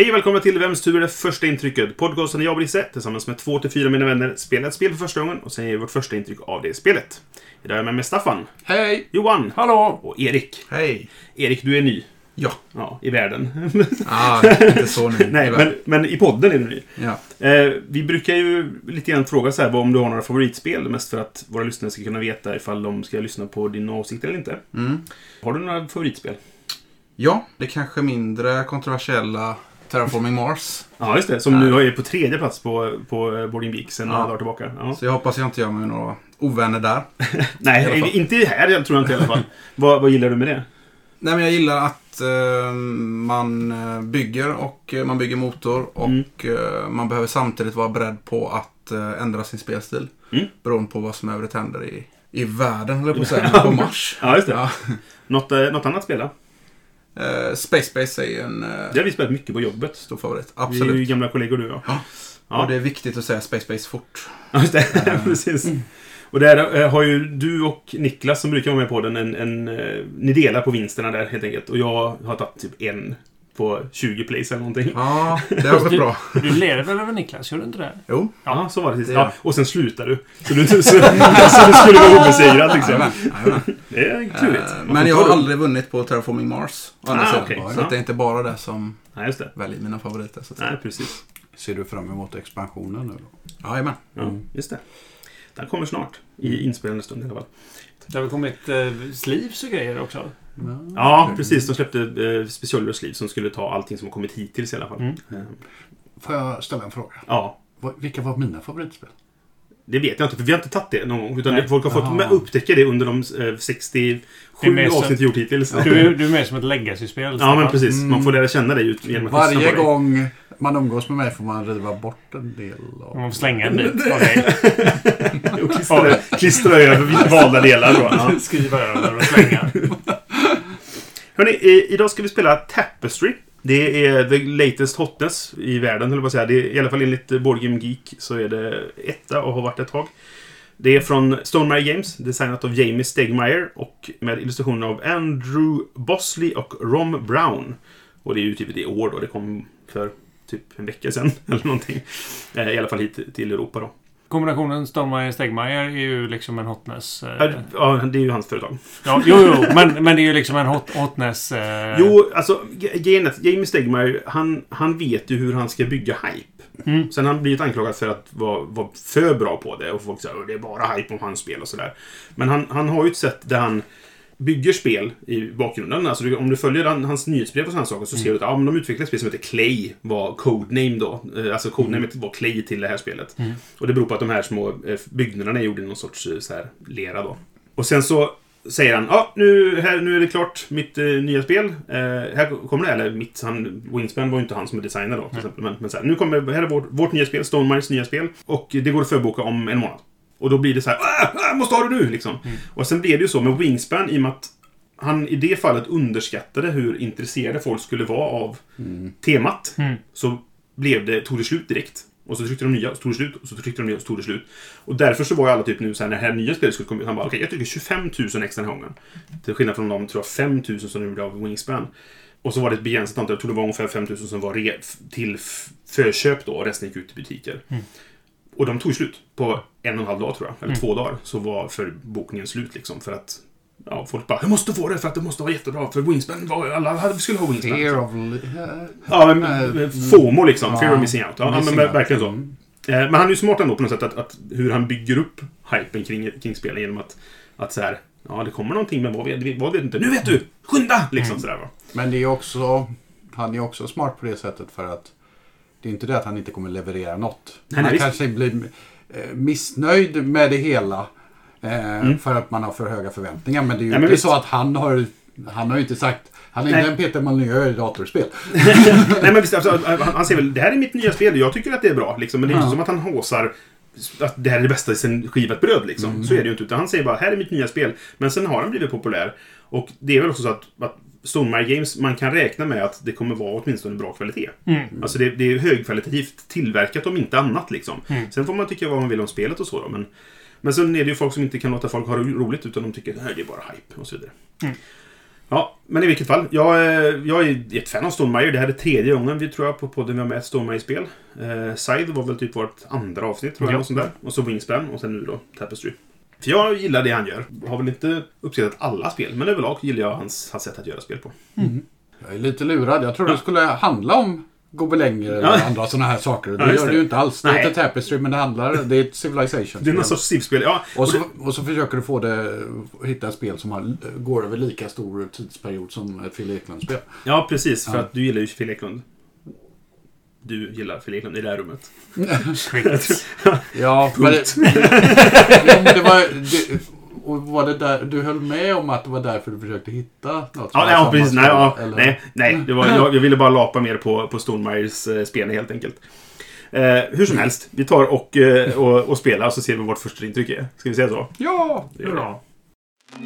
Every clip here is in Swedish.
Hej och välkomna till Vems tur är det första intrycket? Podcasten jag och Brisse tillsammans med två till fyra mina vänner spelar ett spel för första gången och sen ger vi vårt första intryck av det spelet. Idag är jag med mig Staffan, Hej! Johan Hallå! och Erik. Hej! Erik, du är ny. Ja. Ja, i världen. Ah, inte så nu. Nej, men, men i podden är du ny. Ja. Eh, vi brukar ju lite grann fråga så här vad om du har några favoritspel. Mest för att våra lyssnare ska kunna veta ifall de ska lyssna på dina åsikter eller inte. Mm. Har du några favoritspel? ja, det kanske mindre kontroversiella Terraforming Mars. Ja, just det. Som Nej. nu är på tredje plats på, på Boarding Geek sen några Ja. dagar tillbaka. Ja. Så jag hoppas jag inte gör mig några ovänner där. Nej, inte här tror jag inte i alla fall. vad, vad gillar du med det? Nej, men jag gillar att eh, man eh, bygger och eh, man bygger motor och Mm. eh, man behöver samtidigt vara beredd på att eh, ändra sin spelstil. Mm. Beroende på vad som övrigt händer i, i världen, höll jag på att säga, på Mars. Ja, just det. Ja. Något, eh, något annat spel då? Eh, Space Space är ju en eh, Det har vi spelat mycket på jobbet. stor favorit. Vi är ju Absolut. gamla kollegor du och jag. Ja. Ja. Och det är viktigt att säga Space Space fort. Ja, just det. Precis. Och där har ju du och Niklas som brukar vara med på den, en, en, ni delar på vinsterna där helt enkelt. Och jag har tagit typ en på 20 plays eller någonting. Ja, det har gått Du, bra. du leder väl över Niklas? Gör du inte det? Jo. Ja, så var det. Gör Ja, och sen slutar du. Så du, så, så, så du skulle vara obesegrad liksom. Jajamän, jajamän. Det är klurigt. Eh, Men jag har aldrig vunnit på Terraforming Mars. Ah, okej. Så det är inte bara det som Nej, just det. väljer mina favoriter. Så. Nej, precis. Ser du fram emot expansionen nu då? Jajamän. Ja, just det. Den kommer snart. I inspelande stund i alla fall. Det har väl kommit eh, sleeves och grejer också? Ja, precis. De släppte eh, specialröstliv som skulle ta allting som har kommit hittills i alla fall. Mm. Eh, Får jag ställa en fråga? Ja, Vilka var mina favoritspel? det vet jag inte, för vi har inte tagit det någon gång. Utan Nej. folk har fått Aha. med upptäcka det under de eh, 67 Det är mer så- avsnitt vi gjort hittills. Du, är- du är mer som ett legacy-spel. Ja, men precis. Mm. Man får lära känna dig ut genom att Varje gång man umgås med mig får man riva bort en del av... Man får slänga en bit av dig. Och klistra, klistra över valda delar. Då. Ja. Skriva över och slänga. Hörrni, idag ska vi spela Tapestry. Det är the latest hotness i världen, höll jag på att säga. Det är, I alla fall enligt Boardgame Geek så är det etta och har varit ett tag. Det är från Stonemire Games, designat av Jamie Stegmaier och med illustrationer av Andrew Bosley och Rom Brown. Och det är utgivet typ i år då, det kom för typ en vecka sedan eller någonting. Eh, I alla fall hit till Europa då. Kombinationen Stormare Stegmaier är ju liksom en hotness. Eh, Ja, det är ju hans företag. ja, jo, jo, men, men det är ju liksom en hot, hotness... Eh, Jo, alltså grejen är att Jamie Stegmaier, han, han vet ju hur han ska bygga hype. Mm. Sen har han blivit anklagad för att vara, vara för bra på det. Och folk säger att det är bara hype om hans spel och sådär. Men han, han har ju ett sätt där han bygger spel i bakgrunden. Alltså du, om du följer han, hans nyhetsbrev och sådana saker så ser du att ja, men de utvecklar ett spel som heter Clay. Var codename då. Eh, Alltså codenamet var Clay till det här spelet. Mm. Och det beror på att de här små eh, byggnaderna är gjorda i någon sorts eh, så här, lera då. Och sen så säger han ja, nu, här, nu är det klart mitt eh, nya spel. Eh, här kommer det, eller mitt, han, Wingspan var ju inte han som är designer då till exempel. Men, men så här, nu kommer, här är vårt, vårt nya spel, Stonemires nya spel. Och det går att förboka om en månad. Och då blir det så här, ah, måste ha det nu liksom. Och sen blev det ju så med Wingspan i och med att han i det fallet underskattade hur intresserade folk skulle vara av temat. Mm. Så blev det, tog det slut direkt. Och så tryckte de nya, så tog det slut. Och så tryckte de nya, så tog det slut. Och därför så var ju alla typ nu så här, när det här nya spelet skulle komma ut. Han bara, okej, jag tycker 25 000 extra den här gången. Till skillnad från de, tror jag, 5 000 som de gjorde av Wingspan. Och så var det ett begränsat antal, jag tror det var ungefär 5 000 som var re, till förköp då. Och resten gick ut i butiker. Och de tog slut på en och en halv dag tror jag. Eller två dagar. Så var förbokningen slut liksom. För att Ja, folk bara, jag måste få det för att det måste vara jättebra. För Wingspan var, alla hade, skulle ha Wingspan. Fear of... Ja, men, Eh, FOMO liksom. Fear of missing out. Ja, missing men out. verkligen så. Mm. Eh, Men han är ju smart ändå på något sätt att, att hur han bygger upp hypen kring, kring spelen genom att, att så här, ja det kommer någonting men vad vet, vad vet du inte? Nu vet du! Skynda! Liksom sådär va. Men det är också... Han är också smart på det sättet för att det är inte det att han inte kommer leverera något. Nej, nej, han visst. kanske blir eh, missnöjd med det hela. Eh, Mm. För att man har för höga förväntningar. Men det är ju Ja, inte visst. så att han har Han har ju inte sagt... Han är inte en Peter Molyneux i datorspel. Nej, men visst, alltså, han, säger väl det här är mitt nya spel och jag tycker att det är bra. Liksom, men det är inte Ja. som att han håsar att det här är det bästa sen skivat bröd. Liksom. Så är det ju inte. Utan han säger bara här är mitt nya spel. Men sen har han blivit populär. Och det är väl också så att, att Stonemaier Games, man kan räkna med att det kommer vara åtminstone bra kvalitet. Mm. Alltså det, det är högkvalitativt tillverkat om inte annat. Liksom. Mm. Sen får man tycka vad man vill om spelet och så. Då, men, men sen är det ju folk som inte kan låta folk ha roligt utan de tycker att det är bara hype och så vidare. Mm. Ja, men i vilket fall. Jag, eh, jag är ett fan av Stonemaier. Det här är tredje gången vi tror jag på podden vi har med ett Stonemaier-spel. Eh, Side var väl typ vårt andra avsnitt tror jag. Ja. Och, sånt där. och så Wingspan och sen nu då Tapestry. För jag gillar det han gör. Har väl inte uppskattat alla spel, men överlag gillar jag hans, hans sätt att göra spel på. Jag är lite lurad. Jag trodde det skulle handla om gobelänger eller Ja. andra sådana här saker. Det Ja, gör det det. ju inte alls. Det Nej. heter Tapestry men det handlar... Det är ett Civilization. Det är någon sorts Civ-spel. Ja, och, så, och så försöker du få det... Hitta ett spel som har, går över lika stor tidsperiod som ett Phil Eklund-spel. ja, precis. För Ja. att du gillar ju Phil Eklund. Du gillar Phil Eklund i det här rummet. Skit. Ja, men det, ja, men det var... Det, och var det där, du höll med om att det var därför du försökte hitta något Ja, nej, ja samma precis. Nej, spel, ja, eller? nej, nej det var, jag, jag ville bara lapa mer på, på Stonemaiers eh, spel helt enkelt. Eh, hur som helst, vi tar och, eh, och, och spelar och så ser vi vad vårt första intryck är. Ska vi säga så? Ja! Det gör. Bra. Så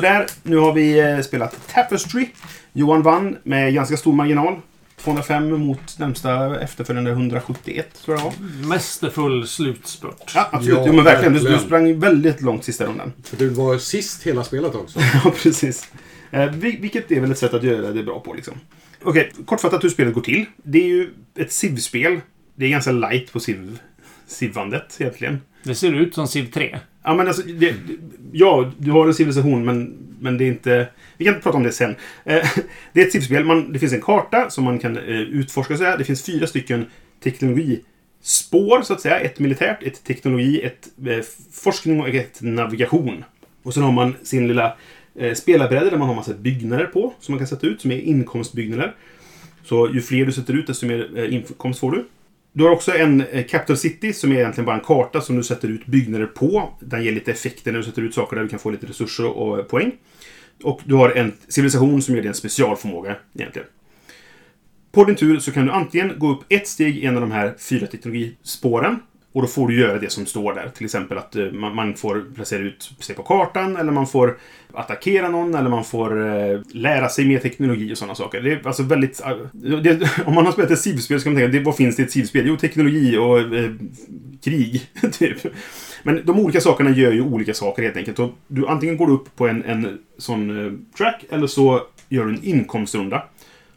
där, nu har vi eh, spelat Tapestry. Johan vann med ganska stor marginal. 205 mot närmsta efterföljande 171, tror jag det var. Mästerfull slutspurt. Ja, absolut. Ja, jo, men verkligen. Du, du sprang väldigt långt sista rundan. För du var sist hela spelet också. Ja, precis. Eh, vil- vilket är väl ett sätt att göra det bra på, liksom. Okej, kortfattat hur spelet går till. Det är ju ett Civ-spel. Det är ganska light på Civ, Civandet, egentligen. Det ser ut som Civ 3. Ja, men alltså, det, ja, du har en civilisation, men, men det är inte... Vi kan prata om det sen. Eh, det är ett Civ-spel. Det finns en karta som man kan eh, utforska. Så här. Det finns fyra stycken teknologispår, så att säga. Ett militärt, ett teknologi, ett eh, forskning och ett navigation. Och sen har man sin lilla eh, spelarbräda där man har massa byggnader på, som man kan sätta ut, som är inkomstbyggnader. Så ju fler du sätter ut, desto mer inkomst får du. Du har också en eh, Capital City som är egentligen bara en karta som du sätter ut byggnader på. Den ger lite effekter när du sätter ut saker där du kan få lite resurser och eh, poäng. Och du har en civilisation som ger dig en specialförmåga egentligen. På din tur så kan du antingen gå upp ett steg i en av de här fyra teknologispåren. Och då får du göra det som står där. Till exempel att eh, man, får placera ut sig på kartan, eller man får attackera någon, eller man får eh, lära sig mer teknologi och sådana saker. Det är alltså väldigt... Eh, det, om man har spelat ett Civ-spel så kan man tänka, det, vad finns det i ett Civ-spel? Jo, teknologi och eh, krig, typ. Men de olika sakerna gör ju olika saker helt enkelt. Och du, antingen går du upp på en, en sån track, eller så gör du en inkomstrunda.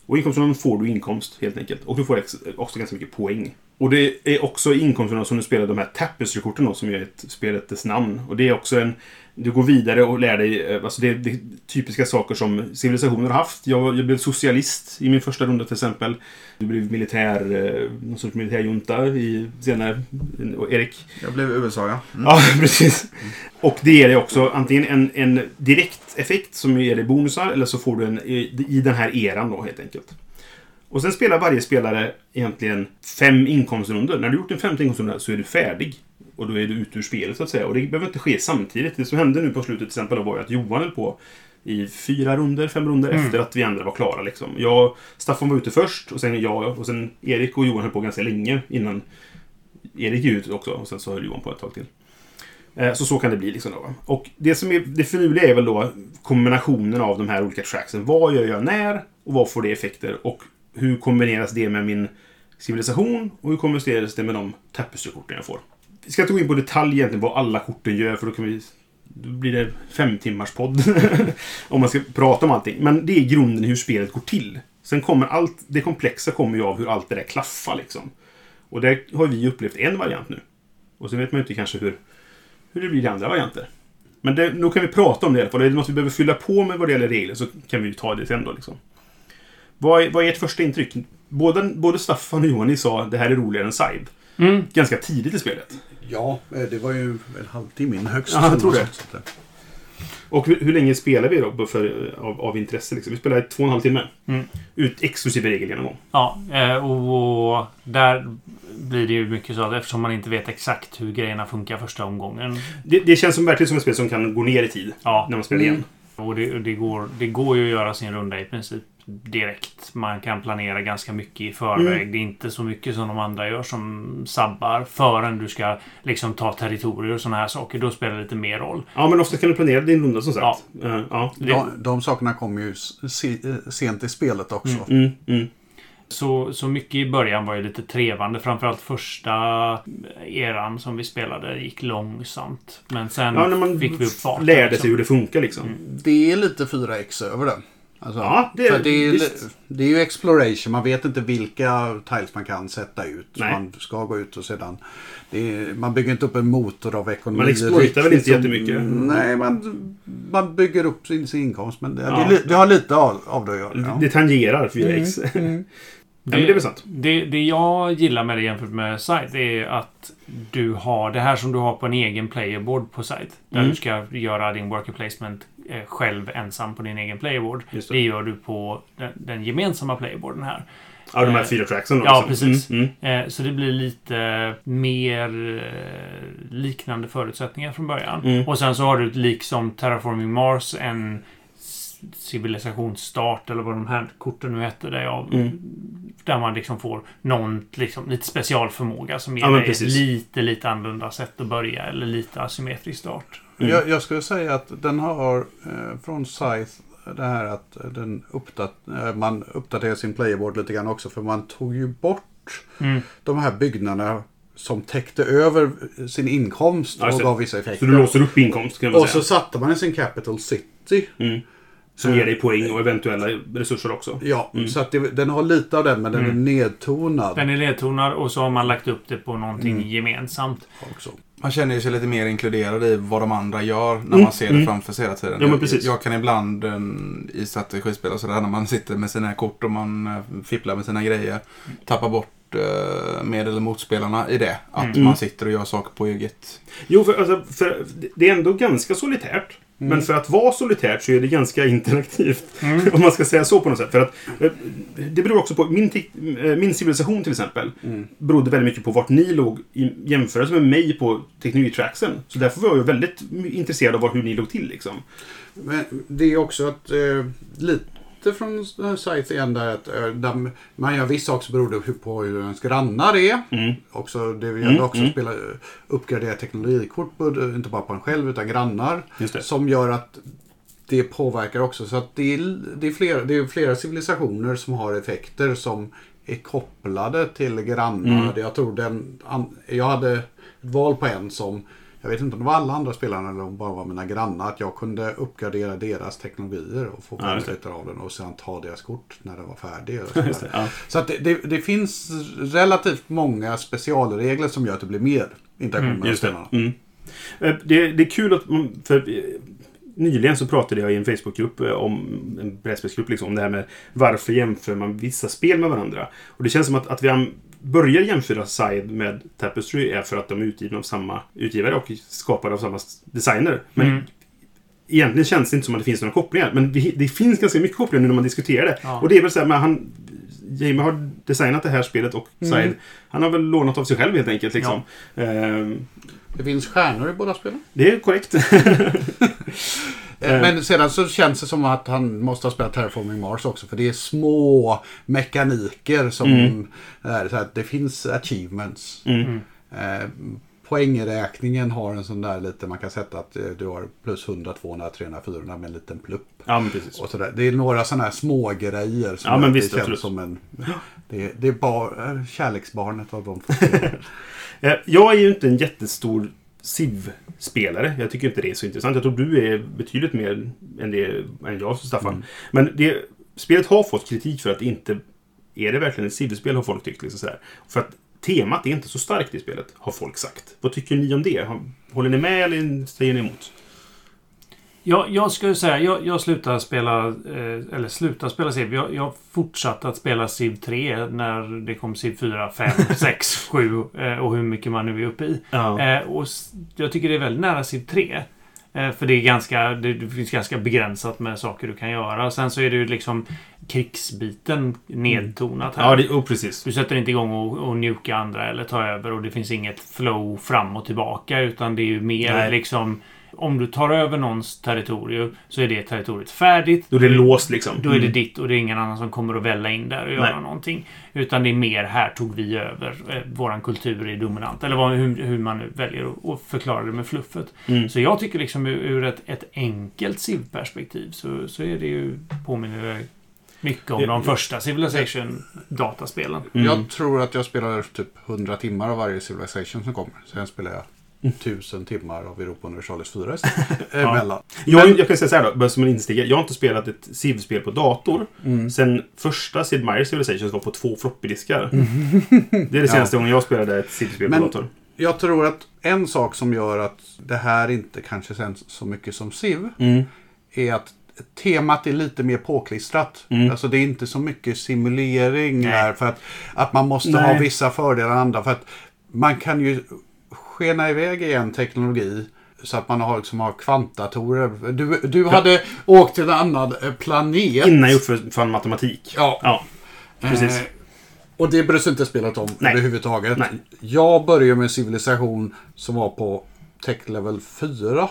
Och inkomstrundan får du inkomst helt enkelt. Och du får också ganska mycket poäng. Och det är också i inkomstrundan som du spelar de här Tapestry-korten då, som är ett, spelet namn. Och det är också en... Du går vidare och lär dig... eh, Alltså det är, det är typiska saker som civilisationer har haft. Jag, jag blev socialist i min första runda till exempel. Du blev militär... eh, Någon sorts militärjunta i senare. Och Erik Jag blev USA, ja. Mm. Ja, precis. Och det ger dig också antingen en, en direkt effekt som ger dig bonusar eller så får du en i, i den här eran då helt enkelt. Och sen spelar varje spelare egentligen fem inkomstrunder. När du gjort en femte inkomstrunda så är du färdig. Och då är du ute ur spelet så att säga. Och det behöver inte ske samtidigt. Det som hände nu på slutet till exempel var ju att Johan höll på i fyra runder, fem runder Mm. efter att vi andra var klara. Liksom. Jag, Staffan var ute först och sen jag och sen Erik och Johan höll på ganska länge innan Erik gick ut också och sen så höll Johan på ett tag till. Eh, Så så kan det bli. Liksom då? Och det som är det finurliga är väl då kombinationen av de här olika tracksen. Vad gör jag när? Och vad får det effekter? Och hur kombineras det med min civilisation? Och hur kombineras det med de tapestrykorten jag får? Vi ska inte gå in på detalj egentligen vad alla korten gör för då kan vi... Då blir det fem timmars podd. om man ska prata om allting. Men det är grunden i hur spelet går till. Sen kommer allt... Det komplexa kommer ju av hur allt det där klaffar liksom. Och där har vi upplevt en variant nu. Och sen vet man ju inte kanske hur, hur det blir i andra varianter. Men det, nu kan vi prata om det i alla fall. Är det något vi behöver fylla på med vad det gäller regler så kan vi ju ta det sen då. Liksom. Vad, är, vad är ert första intryck? Både, både Staffan och Johan ni sa det här är roligare än Side. Mm. Ganska tidigt i spelet. Ja, eh, det var ju en halvtimme in högst. Ja, jag tror det. Att, Och hur, hur länge spelar vi då för, av, av intresse? Liksom? Vi spelar i två och en halv timme. Mm. Ut exklusive regelgenomgång. Ja, eh, och där blir det ju mycket så att eftersom man inte vet exakt hur grejerna funkar första omgången. Det, det känns som verkligen som ett spel som kan gå ner i tid Ja, när man spelar igen. Och det, det, går, det går ju att göra sin runda i princip direkt. Man kan planera ganska mycket i förväg. Det är inte så mycket som de andra gör som sabbar förrän du ska liksom ta territorier och sådana här saker. Då spelar det lite mer roll. Ja, men ofta kan du planera din runda som sagt. Ja. ja. De, de sakerna kommer ju eh, sent i spelet också. Mm, mm. Så, så mycket i början var ju lite trevande. Framförallt första eran som vi spelade gick långsamt. Men sen Ja, när man fick vi upp farten. lärde liksom. sig hur det funkar liksom. Det är lite 4X över det. Alltså, Ja, det är- för det, är, det är ju exploration. Man vet inte vilka tiles man kan sätta ut. Nej. Man ska gå ut och sedan... Det är, man bygger inte upp en motor av ekonomi. Man exploitar väl inte som- jättemycket? Nej, man, man bygger upp sin, sin inkomst. Men det, Ja. det, det har lite av, av det att göra. Ja. Det tangerar 4X. Ja, men det är väl sant. Det, det jag gillar med det jämfört med Site är att du har det här som du har på en egen playerboard på Site. Där Mm. du ska göra din worker placement eh, själv ensam på din egen playerboard. Det. det. gör du på den, den gemensamma playerboarden här. Ja, de här Eh, fyra tracksen Ja, liksom. precis. Mm, mm. Eh, Så det blir lite mer liknande förutsättningar från början. Mm. Och sen så har du liksom Terraforming Mars en civilisationsstart eller vad de här korten nu heter. Där, jag, Mm. där man liksom får någon liksom, lite specialförmåga som ger Ja, dig ett lite, lite annorlunda sätt att börja. Eller lite asymmetrisk start. Mm. Jag, jag skulle säga att den har eh, från Scythe det här att den uppdat eh, man uppdaterar sin playerboard lite grann också. För man tog ju bort Mm. de här byggnaderna som täckte över sin inkomst och gav vissa Så effekter. du låser upp inkomst kan man och så säga. satte man i sin capital city. Mm. Som ger dig poäng och eventuella resurser också. Ja, Mm. så att det, den har lite av den men den Mm. är nedtonad Den är ledtonad och så har man lagt upp det på någonting Mm. gemensamt. också. Man känner sig lite mer inkluderad i vad de andra gör när Mm, man ser det mm. framför sig hela tiden. Ja, men jag, precis. jag kan ibland eh, i strategispel och sådär när man sitter med sina kort och man eh, fipplar med sina grejer. Tappa bort eh, med eller motspelarna i det. Att Mm. man sitter och gör saker på eget. Jo, för, alltså, för det är ändå ganska solitärt. Men för att vara solitärt så är det ganska interaktivt. Mm. Om man ska säga så på något sätt. För att, eh, det beror också på... Min, eh, min civilisation till exempel Mm. berodde väldigt mycket på vart ni låg i jämförelse med mig på teknologitracksen. Så därför var jag väldigt intresserad av hur ni låg till. Liksom. Men det är också att eh, lite från Scythe igen där att eh, där man gör vissa saker beroende hu- på hur ens grannar är. Mm. Också, det vill Mm, också mm. spela, uppgradera teknologikort, både- inte bara på en själv utan grannar. Som gör att det påverkar också. Så att det är, det, är flera, det är flera civilisationer som har effekter som är kopplade till grannar. Mm. Jag tror den, jag hade val på en som jag vet inte om det var alla andra spelarna eller om det bara var mina grannar. Att jag kunde uppgradera deras teknologier och få benefiter av den och sen ta deras kort när den var färdig. det, ja. Så att det, det, det finns relativt många specialregler som gör att det blir mer interaktion Mm, mellan Just det. spelarna. Mm. Eh, det. Det är kul att... man- För, eh, nyligen så pratade jag i en Facebookgrupp eh, om en brädspelsgrupp liksom, om det här med varför jämför man vissa spel med varandra. Och det känns som att, att vi börjar jämföra Side med Tapestry är för att de är utgivna av samma utgivare och skapade av samma designer. Men Mm. egentligen känns det inte som att det finns några kopplingar. Men det, det finns ganska mycket kopplingar nu när man diskuterar det. Ja. Och det är väl så här, men han... Jamie har designat det här spelet och Side, han har väl lånat av sig själv helt enkelt. Liksom. Ehm, Det finns stjärnor i båda spelen. det är korrekt. Eh. Men sedan så känns det som att han måste ha spelat Terraforming Mars också. För det är små mekaniker som Mm. är så att det finns achievements. Mm. Eh, poängräkningen har en sån där lite, man kan sätta att eh, du har plus 100, 200, 300, 400 med en liten plupp. Ja, men precis. Och sådär. Det är några sådana här små grejer som Ja, men visst, det känns absolut. som en... Det är, det är bara eh, kärleksbarnet av de två. Eh, Jag är ju inte en jättestor Civ-spelare. Jag tycker inte det är så intressant. Jag tror du är betydligt mer än det än jag, Staffan. Mm. Men det, spelet har fått kritik för att det inte... Är det verkligen ett Civ-spel, har folk tyckt. Liksom sådär. För att temat är inte så starkt i spelet, har folk sagt. Vad tycker ni om det? Håller ni med eller säger ni emot? Jag, jag skulle säga, jag, jag slutade spela, eh, eller slutade spela Civ. Jag, jag fortsatte att spela Civ 3 när det kom Civ 4, 5, 6, 7 eh, och hur mycket man nu är uppe i. Ja. Eh, och jag tycker det är väldigt nära Civ 3. Eh, För det är ganska, det, det finns ganska begränsat med saker du kan göra. Sen så är det ju liksom krigsbiten nedtonat här. Ja, det, oh, precis. Du sätter inte igång och, och njuka andra eller ta över och det finns inget flow fram och tillbaka utan det är ju mer Nej. liksom om du tar över någons territorium så är det territoriet färdigt. Då är det låst liksom. Då är det Mm. ditt och det är ingen annan som kommer att välla in där och göra Nej. någonting. Utan det är mer här tog vi över. Eh, våran kultur är dominant. Eller vad, hur, hur man nu väljer att, förklara det med fluffet. Mm. Så jag tycker liksom ur, ett, ett enkelt civ-perspektiv så, så är det ju påminner mycket om de första Civilization-dataspelen. Mm. Jag tror att jag spelar typ 100 timmar av varje Civilization som kommer. Sen spelar jag Mm. 1000 timmar av Europa Universalis 4 istället. Emellan. Jag, jag kan säga så här då, bara som en instigare. Jag har inte spelat ett Civ-spel på dator Mm. sen första Sid Meier's Civilization var på två floppydiskar. Det är det senaste gången jag spelade ett Civ-spel Men- på dator. Jag tror att en sak som gör att det här inte kanske känns så mycket som Civ Mm. är att temat är lite mer påklistrat. Mm. Alltså det är inte så mycket simulering Nej. där för att, att man måste Nej. ha vissa fördelar än andra. För att man kan ju skena iväg i en teknologi så att man har, liksom, har kvantdatorer. Du, du hade åkt till en annan eh, planet. Innan jag uppfann matematik. Ja. Ja. Precis. Eh, och det bryr sig inte spelet om Nej. överhuvudtaget. Nej. Jag började med civilisation som var på tech level 4.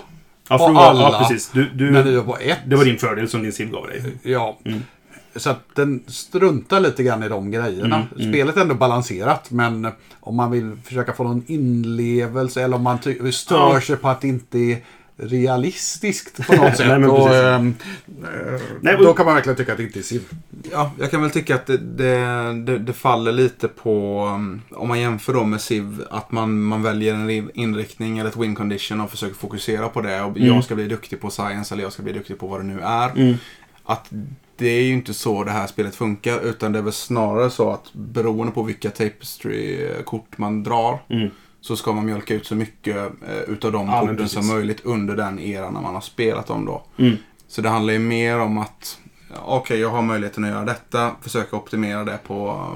Ja, för alla. ja, precis. Du, du, När vi var på 1. det var din fördel som din Civ gav dig. Ja. Mm. Så att den struntar lite grann i de grejerna. Mm, mm. Spelet är ändå balanserat men om man vill försöka få någon inlevelse eller om man stör Ja. sig på att det inte är realistiskt på något sätt. Nej, men ehm, eh, Nej, då och- kan man verkligen tycka att det inte är Civ. Ja, jag kan väl tycka att det, det, det, faller lite på, um, om man jämför då med Civ, att man, man väljer en ri- inriktning eller ett win condition och försöker fokusera på det. Och Mm. Jag ska bli duktig på science eller jag ska bli duktig på vad det nu är. Mm. Att det är ju inte så det här spelet funkar, utan det är väl snarare så att beroende på vilka tapestry-kort man drar Mm. så ska man mjölka ut så mycket eh, utav de Ja, korten som möjligt under den eran när man har spelat dem då. Mm. Så det handlar ju mer om att okej, jag har möjligheten att göra detta, försöka optimera det på,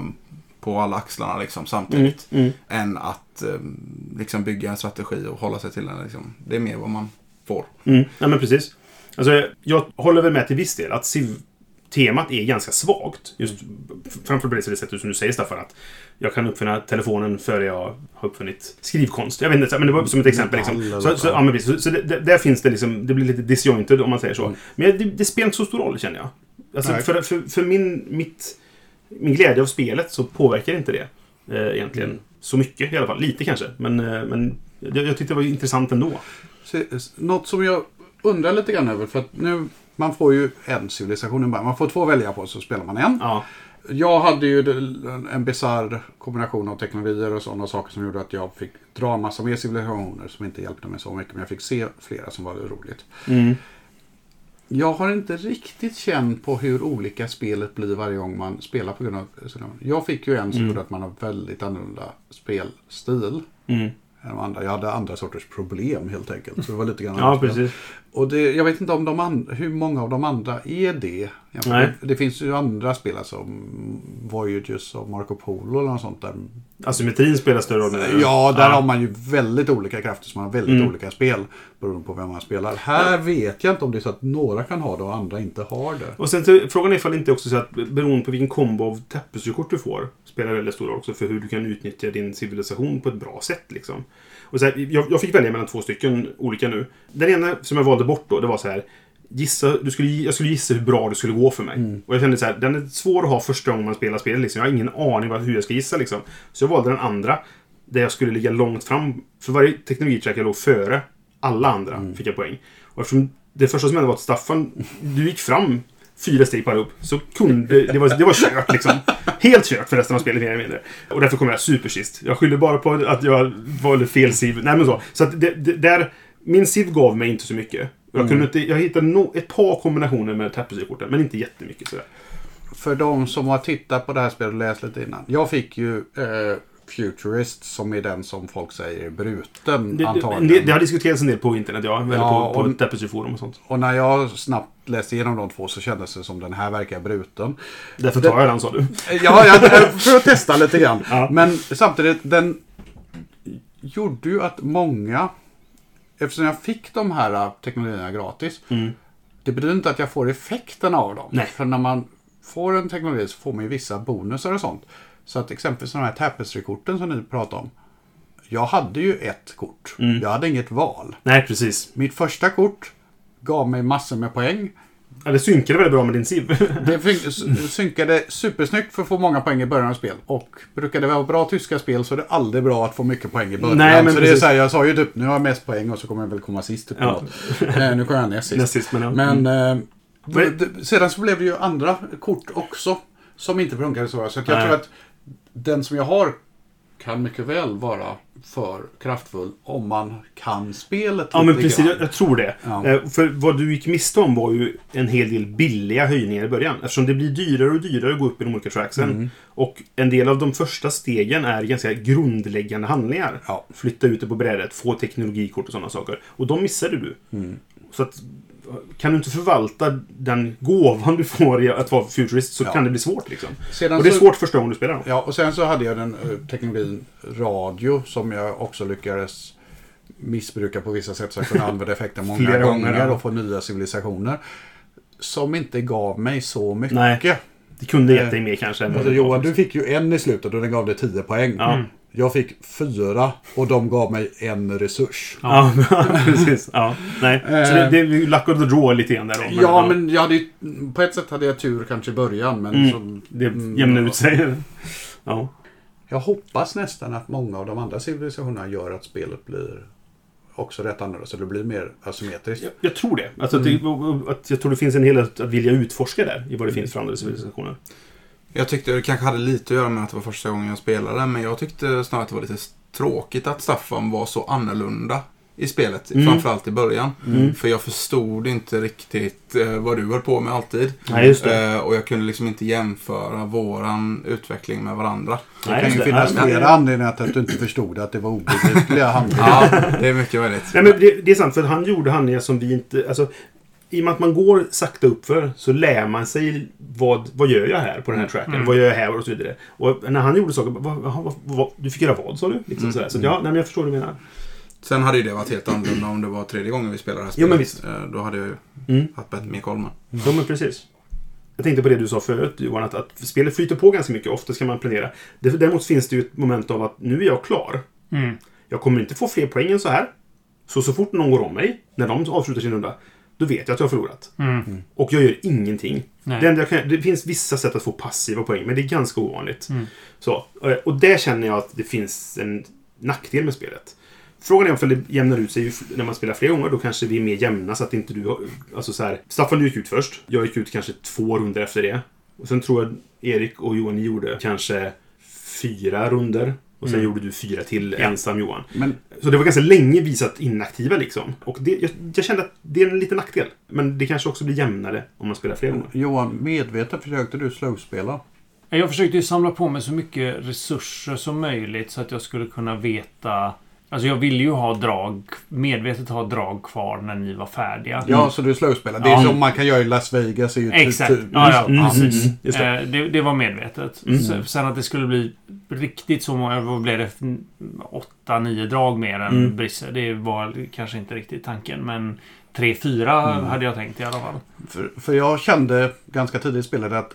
på alla axlarna liksom, Mm. samtidigt. Mm. Än att um, liksom bygga en strategi och hålla sig till den. Liksom. Det är mer vad man får. Mm. Ja, men precis. Alltså, jag håller väl med till viss del att Civ-temat är ganska svagt. Just framför på det sättet som du säger Staffan. Att jag kan uppfinna telefonen före jag har uppfunnit skrivkonst. Jag vet inte, men det var som ett exempel. Liksom. Så, så, ja, så, så det, där finns det liksom, det blir lite disjointed om man säger så. Mm. Men det, det spelar inte så stor roll känner jag. Alltså, för för, för min, mitt, min glädje av spelet så påverkar inte det eh, egentligen så mycket i alla fall. Lite kanske. Men, eh, men jag, jag tyckte det var intressant ändå. Något som jag undrar lite grann över, för att nu, man får ju en civilisation i början. Man får två välja på, så spelar man en. Ja. Jag hade ju en bisarr kombination av teknologier och sådana saker som gjorde att jag fick dra massa mer civilisationer som inte hjälpte mig så mycket. Men jag fick se flera som var roligt. Mm. Jag har inte riktigt känt på hur olika spelet blir varje gång man spelar på grund av Jag fick ju en som Mm. gjorde att man har väldigt annorlunda spelstil. Mm. än andra. Jag hade andra sorters problem helt enkelt. Så det var lite grann Ja, precis. Och det, jag vet inte om de and, hur många av de andra är det. Nej. det. Finns ju andra spel som Voyages och Marco Polo eller något sånt där. Asymmetrin spelar större roll. Ja, där har man ju väldigt olika krafter som har väldigt Mm. olika spel. Beroende på vem man spelar. Här vet jag inte om det är så att några kan ha det och andra inte har det. Och sen till, frågan är ifall det inte också så att beroende på vilken kombo av tapestry-kort du får spelar väldigt stor roll också för hur du kan utnyttja din civilisation på ett bra sätt. Liksom. Och så här, jag, jag fick välja mellan två stycken olika nu. Den ena som jag valde bort då, det var så här. Gissa, du skulle, jag skulle gissa hur bra det skulle gå för mig. Och jag kände så här, den är svår att ha första gången man spelar spelet. Liksom. Jag har ingen aning vad, hur jag ska gissa. Liksom. Så jag valde den andra. Där jag skulle ligga långt fram. För varje teknologitrack jag låg före alla andra fick jag poäng. Och eftersom det första som hände var att Staffan, du gick fram fyra steg per upp. Så kunde, det var, det var kört liksom. Helt kört för resten av spelet mer eller mindre. Och därför kom jag supersist. Jag skyller bara på att jag valde fel siv. Nej men så. Så att det, det, där, min siv gav mig inte så mycket. Jag, kunde inte, jag hittade no, ett par kombinationer med tapestry-korten, men inte jättemycket sådär. För de som har tittat på det här spelet och läst lite innan. Jag fick ju eh, Futurist som är den som folk säger är bruten Det, det, antagligen. det, det har diskuterats en del på internet, ja. Eller Ja, på, på och- tapestry-forum och sånt. Och när jag snabbt läste igenom de två så kändes det som den här verkar bruten. Därför tar jag den, sa du. Ja, jag, för att testa lite grann. Ja. Men samtidigt, den gjorde ju att många eftersom jag fick de här äh, teknologierna gratis. Mm. Det betyder inte att jag får effekten av dem. Nej. För när man får en teknologi så får man ju vissa bonusar och sånt. Så att exempelvis de här Tapestry-korten som ni pratar om. Jag hade ju ett kort. Mm. Jag hade inget val. Nej, precis. Mitt första kort gav mig massor med poäng. Ja, det synkade väldigt bra med din SIV. Det synkade supersnyggt för att få många poäng i början av spel. Och brukar det vara bra tyska spel så är det aldrig bra att få mycket poäng i början. Nej, men så det är precis. så här, jag sa ju typ nu har jag mest poäng och så kommer jag väl komma sist. Typ, Ja. eh, nu kommer jag näst sist. Näst sist, men ja. Men Mm. eh, sedan så blev det ju andra kort också som inte funkade så bra. Så jag Nej. tror att den som jag har kan mycket väl vara för kraftfull om man kan spelet Ja, men precis. Jag, jag tror det. Ja. Eh, För vad du gick miste om var ju en hel del billiga höjningar i början. Eftersom det blir dyrare och dyrare att gå upp i de olika tracksen. Mm. Och en del av de första stegen är ganska grundläggande handlingar. Ja. Flytta ut det på brädet, få teknologikort och sådana saker. Och de missade du. Mm. Så att kan du inte förvalta den gåvan du får i att vara futurist så Ja. kan det bli svårt. Liksom. Sedan Och det är så- svårt första gången du spelar dem. Ja, och sen så hade jag den eh, teknologin radio som jag också lyckades missbruka på vissa sätt så jag kunde använda effekten många Flera gånger, gånger ja. och få nya civilisationer. Som inte gav mig så mycket. Nej. Det kunde gett dig mer kanske. Alltså, Johan, du fick ju en i slutet och den gav dig 10 poäng. Ja. Jag fick fyra och de gav mig en resurs. Ja, precis. Ja, nej. Så det, det är luck of the draw lite grann där då. Ja, men jag hade ju, på ett sätt hade jag tur kanske i början. Men Mm. så, Det Mm, jämnar ja. ut sig. Ja. Jag hoppas nästan att många av de andra civilisationerna gör att spelet blir också rätt annorlunda. Så det blir mer asymmetriskt. Jag, jag tror det. Alltså att, det. att jag tror det finns en hel del att vilja utforska där i vad det finns för andra civilisationer. Jag tyckte det kanske hade lite att göra med att det var första gången jag spelade, men jag tyckte snarare att det var lite tråkigt att Staffan var så annorlunda i spelet, Mm. framförallt i början. Mm. För jag förstod inte riktigt eh, vad du höll på med alltid. Nej, just det. Eh, och jag kunde liksom inte jämföra våran utveckling med varandra. Det Nej, kan just ju det. finnas Nej, flera anledningar till att du inte förstod att det var obegripliga handlingar. Ja, det är mycket möjligt. Nej, men det, det är sant, för han gjorde handlingar som vi inte... Alltså, I och med att man går sakta uppför så lär man sig vad, vad gör jag här på den här tracken? Mm. Vad gör jag här och så vidare. Och när han gjorde saker, vad, vad, vad, du fick göra vad sa du? Liksom Mm. sådär. Så att, ja, nej, men jag förstår vad du menar. Sen hade ju det varit helt annorlunda om det var tredje gången vi spelade det här Jo, spelet. men visst. Eh, Då hade jag ju Mm. haft bättre mer koll med. Ja, men precis. Jag tänkte på det du sa förut Johan, att, att spelet flyter på ganska mycket. Ofta ska man planera. Däremot finns det ju ett moment av att nu är jag klar. Mm. Jag kommer inte få fler poäng än så här. Så så fort någon går om mig, när de avslutar sin runda, då vet jag att jag har förlorat. Mm. Och jag gör ingenting. Det, enda jag kan, det finns vissa sätt att få passiva poäng, men det är ganska ovanligt. Mm. Så, eh, och där känner jag att det finns en nackdel med spelet. Frågan är om det jämnar ut sig när man spelar fler gånger. Då kanske vi är mer jämna så att inte du har... Alltså så här, Staffan du gick ut först. Jag gick ut kanske två runder efter det. Och sen tror jag Erik och Johan gjorde kanske fyra runder. Och sen Mm. gjorde du fyra till Ja. ensam Johan. Men Så det var ganska länge visat inaktiva liksom. Och det, jag, jag kände att det är en liten nackdel. Men det kanske också blir jämnare om man spelar fler gånger. Johan, medvetet försökte du slowspela. Jag försökte ju samla på mig så mycket resurser som möjligt så att jag skulle kunna veta... Alltså jag ville ju ha drag, medvetet ha drag kvar när ni var färdiga. Ja, så du slowspelar. Det är Ja. som man kan göra i Las Vegas. Är ju Exakt. typ- Ja, ja, Mm, precis. mm, det. Eh, det, det var medvetet. Mm. Så- Sen att det skulle bli riktigt så många, vad blev det? Åtta, nio drag mer än Mm. Brisse. Det var kanske inte riktigt tanken. Men tre, fyra Mm. hade jag tänkt i alla fall. För, för jag kände ganska tidigt i spelet att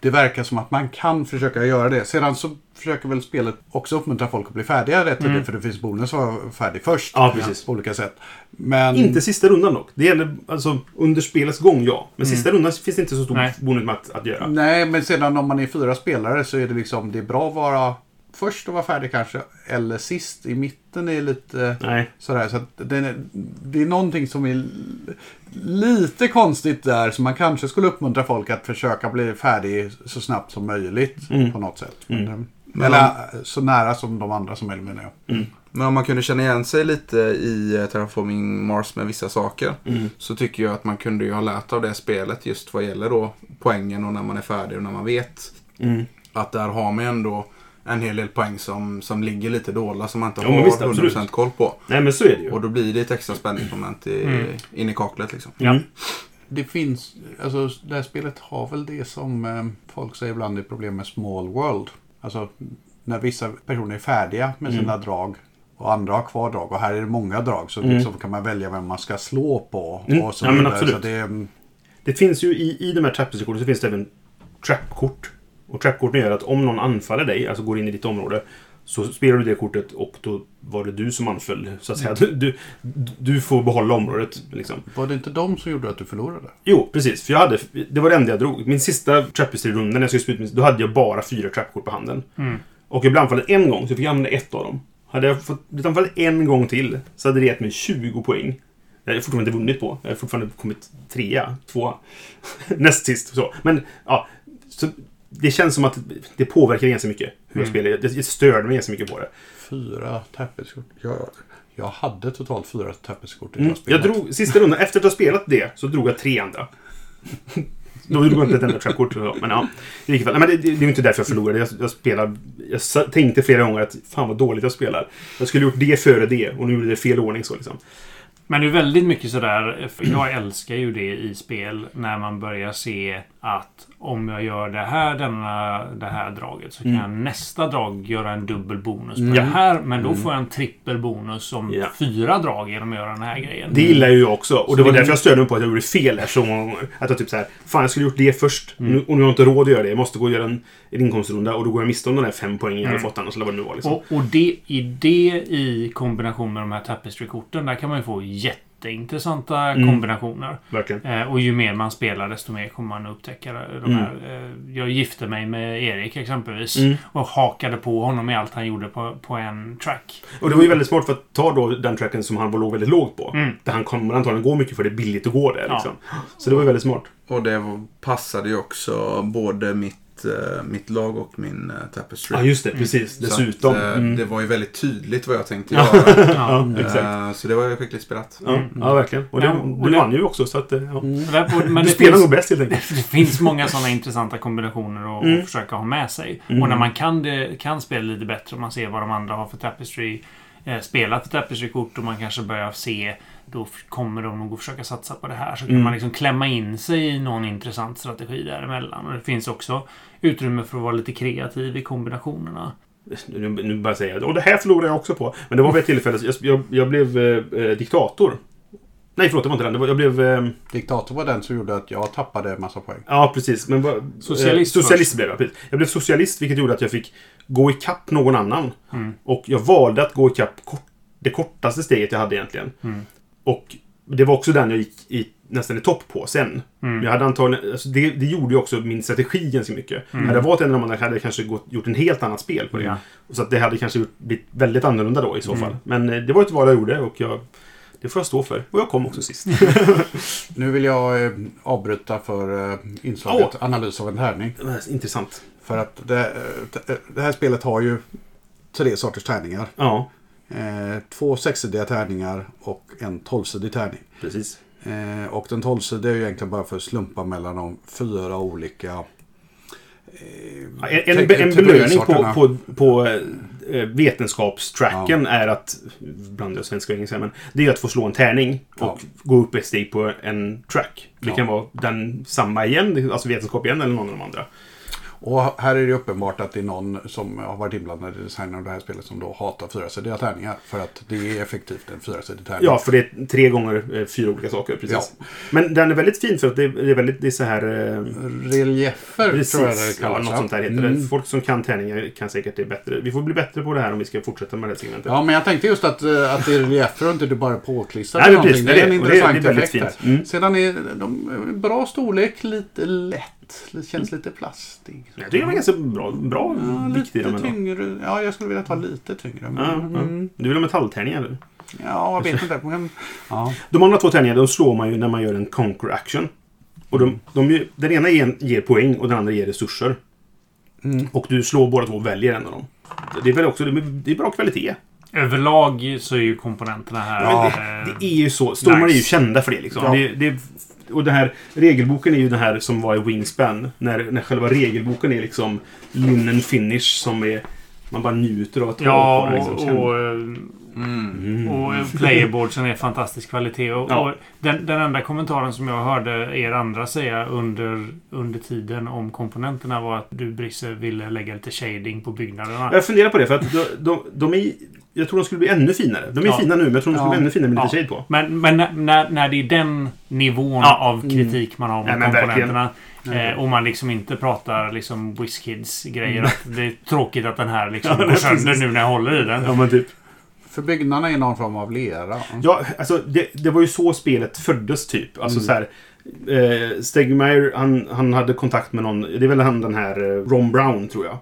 det verkar som att man kan försöka göra det. Sedan så försöker väl spelet också uppmuntra folk att bli färdiga rätt. Mm. För det finns bonus att vara färdig först. Ja, precis. På olika sätt. Men... Inte sista rundan dock. Det gäller alltså under spelets gång, ja. Men Mm. sista rundan finns det inte så stor Nej. bonus med att, att göra. Nej, men sedan om man är fyra spelare så är det liksom det är bra att vara först och vara färdig kanske. Eller sist. I mitten är lite Nej. sådär. Så att det, är, det är någonting som är lite konstigt där. Så man kanske skulle uppmuntra folk att försöka bli färdig så snabbt som möjligt. Mm. På något sätt. Mm. Men, eller så nära som de andra som möjligt menar jag. Men om man kunde känna igen sig lite i Terraforming Mars med vissa saker. Mm. Så tycker jag att man kunde ju ha lärt av det spelet just vad gäller då poängen och när man är färdig och när man vet. Mm. Att där har man ändå en hel del poäng som, som ligger lite dolda som man inte Ja, har visst, 100% absolut. koll på. Nej, men så är det ju. Och då blir det ett extra spänningsmoment i, Mm. in i kaklet liksom. Ja. Det finns, alltså det här spelet har väl det som eh, folk säger ibland är problem med small world. Alltså när vissa personer är färdiga med sina drag Och andra har kvar drag. Och här är det många drag. Så liksom kan man välja vem man ska slå på. Mm. Och så Ja, men absolut. Så det, Det finns ju i, i de här trappeskorten så finns det även trappkort. Och trappkorten gör att om någon anfaller dig, alltså går in i ditt område, så spelar du det kortet och då var det du som anföll. Så att säga. Du, du, du får behålla området. Liksom. var det inte de som gjorde att du förlorade? Jo, precis. För jag hade, det var det enda jag drog. Min sista trappistry-runda när jag skulle spela, då hade jag bara fyra trappkort på handen. Och jag blev anfallen en gång, så jag fick använda ett av dem. Hade jag fått blivit anfallen en gång till, så hade det gett mig 20 poäng. Jag har fortfarande inte vunnit på. Jag har fortfarande kommit trea, tvåa. Näst sist. Så. Men, ja. Så det känns som att det påverkar ganska mycket hur jag spelar. Det, det störde mig ganska mycket på det. Fyra tapetskort. Jag, jag hade totalt fyra tapetskort i Mm. jag spelat. Jag drog, sista rundan, efter att ha spelat det, så drog jag tre andra. Då drog jag inte ett enda trappkort. så, Men ja, i vilket fall. Nej, men det, det, det är ju inte därför jag förlorade. Jag, jag, spelar, jag tänkte flera gånger att fan vad dåligt jag spelar. Jag skulle gjort det före det och nu gjorde det fel ordning. så liksom. Men det är väldigt mycket sådär, för jag älskar ju det i spel, när man börjar se att om jag gör det här, denna, det här draget, så kan jag nästa drag göra en dubbel bonus på det här. Men då får jag en trippel bonus som Ja. fyra drag genom att göra den här grejen. Det gillar ju jag också. Och det Så var det- därför jag störde mig på att jag gjorde fel där så många gånger. Att jag typ så här, fan jag skulle gjort det först. Mm. Nu, och nu har jag inte råd att göra det. Jag måste gå och göra en, en inkomstrunda och då går jag miste om de där fem poängen jag hade Mm. fått annars. Eller vad det nu var liksom. Och, och det, i det i kombination med de här Tapestry-korten, där kan man ju få jätteintressanta Mm. kombinationer. Verkligen. Eh, och ju mer man spelar, desto mer kommer man upptäcka de Mm. här. Eh, jag gifte mig med Erik exempelvis. Mm. Och hakade på honom i allt han gjorde på, på en track. Och det var ju väldigt smart för att ta då den tracken som han var låg väldigt lågt på. Mm. Där han kommer antagligen gå mycket för det är billigt att gå där. Ja. Liksom. Så det var ju väldigt smart. Och det passade ju också både mitt, eh, mitt lag och min uh, Tapestry. Ja, just det. Precis. Så Dessutom. Att, eh, Mm. Det var ju väldigt tydligt vad jag tänkte Ja. göra. ja, exakt. Eh, Så det var ju skickligt spelat. Ja, ja, verkligen. Och det, du vann ju också, så att... eh, Ja. Där- Men Du det spelar finns, nog bäst helt enkelt. det finns många sådana intressanta kombinationer att, Mm. försöka ha med sig. Mm. Och när man kan, det, kan spela lite bättre och man ser vad de andra har för Tapestry eh, spelat för Tapestry-kort och man kanske börjar se då kommer de nog att försöka satsa på det här. Så kan Mm. man liksom klämma in sig i någon intressant strategi däremellan. Och det finns också utrymme för att vara lite kreativ i kombinationerna. Nu, nu bara säger jag och det här förlorade jag också på. Men det var vid ett tillfälle, jag, jag, jag blev eh, eh, diktator. Nej, förlåt, det var inte den. Det var, jag blev... Eh, Diktator var den som gjorde att jag tappade en massa poäng. ja, precis. Men, vad- Socialist eh, socialist först. blev jag. Precis. Jag blev socialist, vilket gjorde att jag fick gå ikapp någon annan. Mm. Och jag valde att gå ikapp kort, det kortaste steget jag hade egentligen. Mm. Och det var också den jag gick i, nästan i topp på sen. Mm. Jag hade antagligen, alltså det, det gjorde ju också min strategi ganska mycket. Mm. Hade jag varit en av de andra hade jag kanske gått, gjort en helt annat spel på det. Ja. Så att det hade kanske blivit väldigt annorlunda då i så Mm. fall. Men eh, det var ett val jag gjorde och jag, det får jag stå för. Och jag kom också sist. Nu vill jag eh, avbryta för eh, inslaget analys av en tärning. Intressant. För att det, det här spelet har ju tre sorters tärningar. Ja, Eh, två sexsidiga tärningar och en tolvsidig tärning. precis. Eh, och den tolvsidiga är ju egentligen bara för att slumpa mellan de fyra olika eh, Ja, En, en, en belöning på, på, på eh, vetenskapstracken är att, bland jag svenska och engelska, men det är att få slå en tärning och Ja. gå upp ett steg på en track. Det Ja. kan vara den samma igen, alltså vetenskap igen, eller någon av de andra. Och här är det uppenbart att det är någon som har varit inblandad i designen av det här spelet som då hatar fyrasidiga tärningar. För att det är effektivt en fyrasidig tärning. Ja, för det är tre gånger eh, fyra olika saker. Precis. Men den är väldigt fin för att det är, väldigt, det är så här... Eh, Reliefer Precis, tror jag det ja, kallas. något sånt där heter Mm. det. Folk som kan tärningar kan säkert det bättre. Vi får bli bättre på det här om vi ska fortsätta med det här segmentet. Ja, men jag tänkte just att, eh, att det är reliefer och inte du bara påklistrar Nej, precis. Det är en är det. Är- intressant det är effekt fint. Mm. Sedan är de bra storlek, lite lätt. Det känns lite plastig. Jag tycker de är ganska bra, bra Ja, vikt i lite tyngre. Ja, jag skulle vilja ta lite tyngre. Men, Ja, ja. mm, Du vill ha metalltärningar? eller? ja, jag vet inte. Men, ja. De andra två tärningarna de slår man ju när man gör en conquer action. Och de, de, den ena ger, ger poäng och den andra ger resurser. Mm. Och du slår båda två och väljer en av dem. Det är väl också det är, det bra kvalitet. Överlag så är ju komponenterna här... Ja, eh, Det är ju så. Stormar Nice. är ju kända för det. Liksom. Ja. det, det och den här regelboken är ju den här som var i Wingspan. När, när själva regelboken är liksom linen finish som är... Man bara njuter av att ta Ja, på den. Liksom. och, och, eh, Mm. Mm. och playerboardsen är fantastisk kvalitet. Och, Ja. och den, den enda kommentaren som jag hörde er andra säga under, under tiden om komponenterna var att du Brisse ville lägga lite shading på byggnaderna. Jag funderar på det för att de, de, de är... jag tror de skulle bli ännu finare. De är Ja. fina nu, men jag tror de skulle Ja. bli ännu finare med lite shade på. Men, men när- när, det är den nivån Ja. av kritik man har mot Ja, men komponenterna eh, och man liksom inte pratar liksom WizKids-grejer. Att det är tråkigt att den här liksom Ja, går sönder nu när jag håller i den. Ja, men typ. För byggnaderna är någon form av lera. Ja, alltså det, det var ju så spelet föddes typ. Alltså Mm. så här. Eh, Stegmaier, han, han hade kontakt med någon, det är väl han den här eh, Ron Brown tror jag.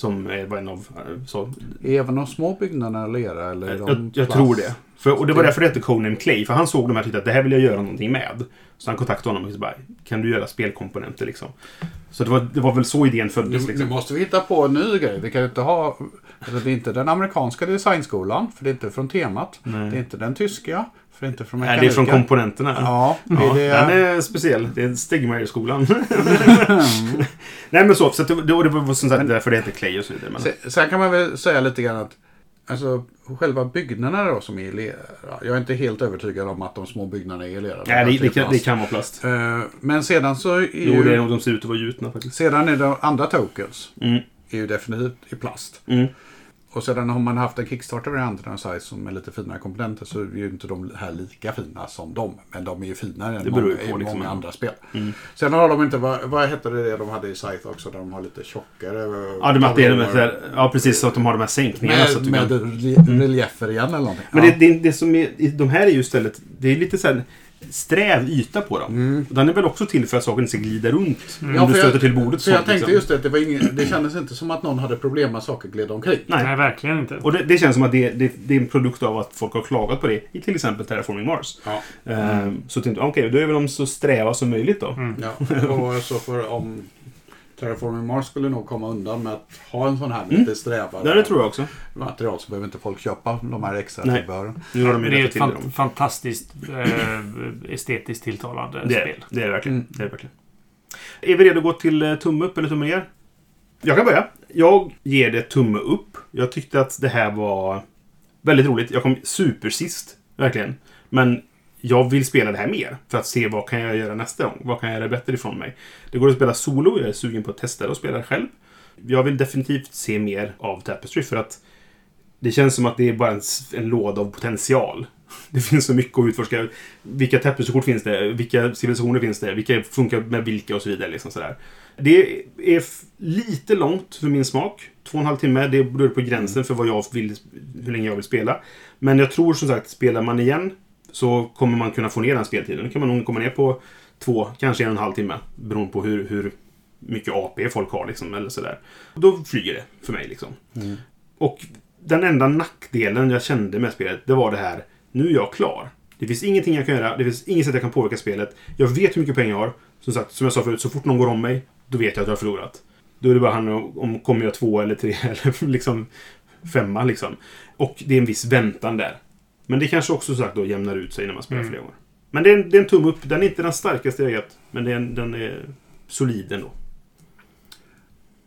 Som är var en av, eh, så, även de små byggnaderna lera? Eller jag, jag tror det. För, och det var därför det hette Conan Clay. För han såg de här och tyckte att det här vill jag göra någonting med. Så han kontaktade honom och så bara, kan du göra spelkomponenter liksom? Så det var, det var väl så idén Nu, föddes nu liksom. måste vi hitta på en ny grej. Vi kan ju inte ha... Alltså det är inte den amerikanska designskolan, för det är inte från temat. Nej. Det är inte den tyska, för det är inte från Nej, det är från komponenterna. Ja, det Ja, är Den det... är speciell. Det är Stegmaier-skolan. Nej men så, så det, det, det var som sagt Men- därför det heter Clay och så vidare. Men, Sen- Sen kan man väl säga lite grann att Alltså själva byggnaderna då som är i lera. Jag är inte helt övertygad om att de små byggnaderna är i lera. nej, det, det, kan, det kan vara plast. Eh, Men sedan så är Jo, ju... det är, de ser ut att vara gjutna faktiskt. Sedan är de andra tokens. Mm. Är ju definitivt i plast. Mm. Och sedan har man haft en Kickstarter-variant av size som är lite finare komponenter så är ju inte de här lika fina som dem. Men de är ju finare än många, liksom. många andra spel. Mm. Sen har de inte, vad, vad hette det de hade i Scythe också, där de har lite tjockare Ja, de, det de här, ja, precis. Så att de har de här sänkningarna. så att Med, med kan, reli- reliefer igen eller någonting. men ja. det, det, det som är, de här är ju istället, det är lite så här sträv yta på dem. Mm. Och Den är väl också till för att saken inte ska glida runt. Om Ja, du stöter jag- till bordet. För jag tänkte liksom. just det, att det, var ingen, det kändes inte som att någon hade problem med att saker gled omkring. Nej. Nej, verkligen inte. Och det, det känns som att det, det, det är en produkt av att folk har klagat på det i till exempel Terraforming Mars. Ja. Ehm, så tänkte jag, okej, då är väl de så sträva som möjligt då. Mm. Ja, och så för om Terraforming Mars skulle nog komma undan med att ha en sån här Mm. lite strävare Ja, det tror jag också. material så behöver inte folk köpa de här extra Nej. tillbehören. Nu har de ju Det är ett det. fan, de. fantastiskt eh, estetiskt tilltalande Det spel. det är det verkligen. Mm. Det är det verkligen. Är vi redo att gå till eh, tumme upp eller tumme ner? Jag kan börja. Jag ger det tumme upp. Jag tyckte att det här var väldigt roligt. Jag kom supersist, verkligen. Men jag vill spela det här mer för att se vad kan jag göra nästa gång. Vad kan jag göra bättre ifrån mig? Det går att spela solo. Jag är sugen på att testa det och spela det själv. Jag vill definitivt se mer av Tapestry för att det känns som att det är bara en, en låda av potential. Det finns så mycket att utforska. Vilka Tapestry-kort finns det? Vilka civilisationer finns det? Vilka funkar med vilka och så vidare. Liksom sådär. Det är lite långt för min smak. Två och en halv timme, det beror på gränsen för vad jag vill, hur länge jag vill spela. Men jag tror som sagt, spelar man igen så kommer man kunna få ner den speltiden. Då kan man nog komma ner på två, kanske en och en halv timme. Beroende på hur, hur mycket AP folk har liksom, eller sådär. Då flyger det för mig liksom. Och den enda nackdelen jag kände med spelet, det var det här. Nu är jag klar. Det finns ingenting jag kan göra. Det finns inget sätt jag kan påverka spelet. Jag vet hur mycket pengar jag har. Som sagt, som jag sa förut, så fort någon går om mig, då vet jag att jag har förlorat. Då är det bara han om, om kommer jag två eller tre eller liksom femma liksom. Och det är en viss väntan där. Men det kanske också sagt då jämnar ut sig när man spelar Mm. flera gånger. Men det är, en, det är en tumme upp. Den är inte den starkaste jag gett. Men det är en, den är solid ändå.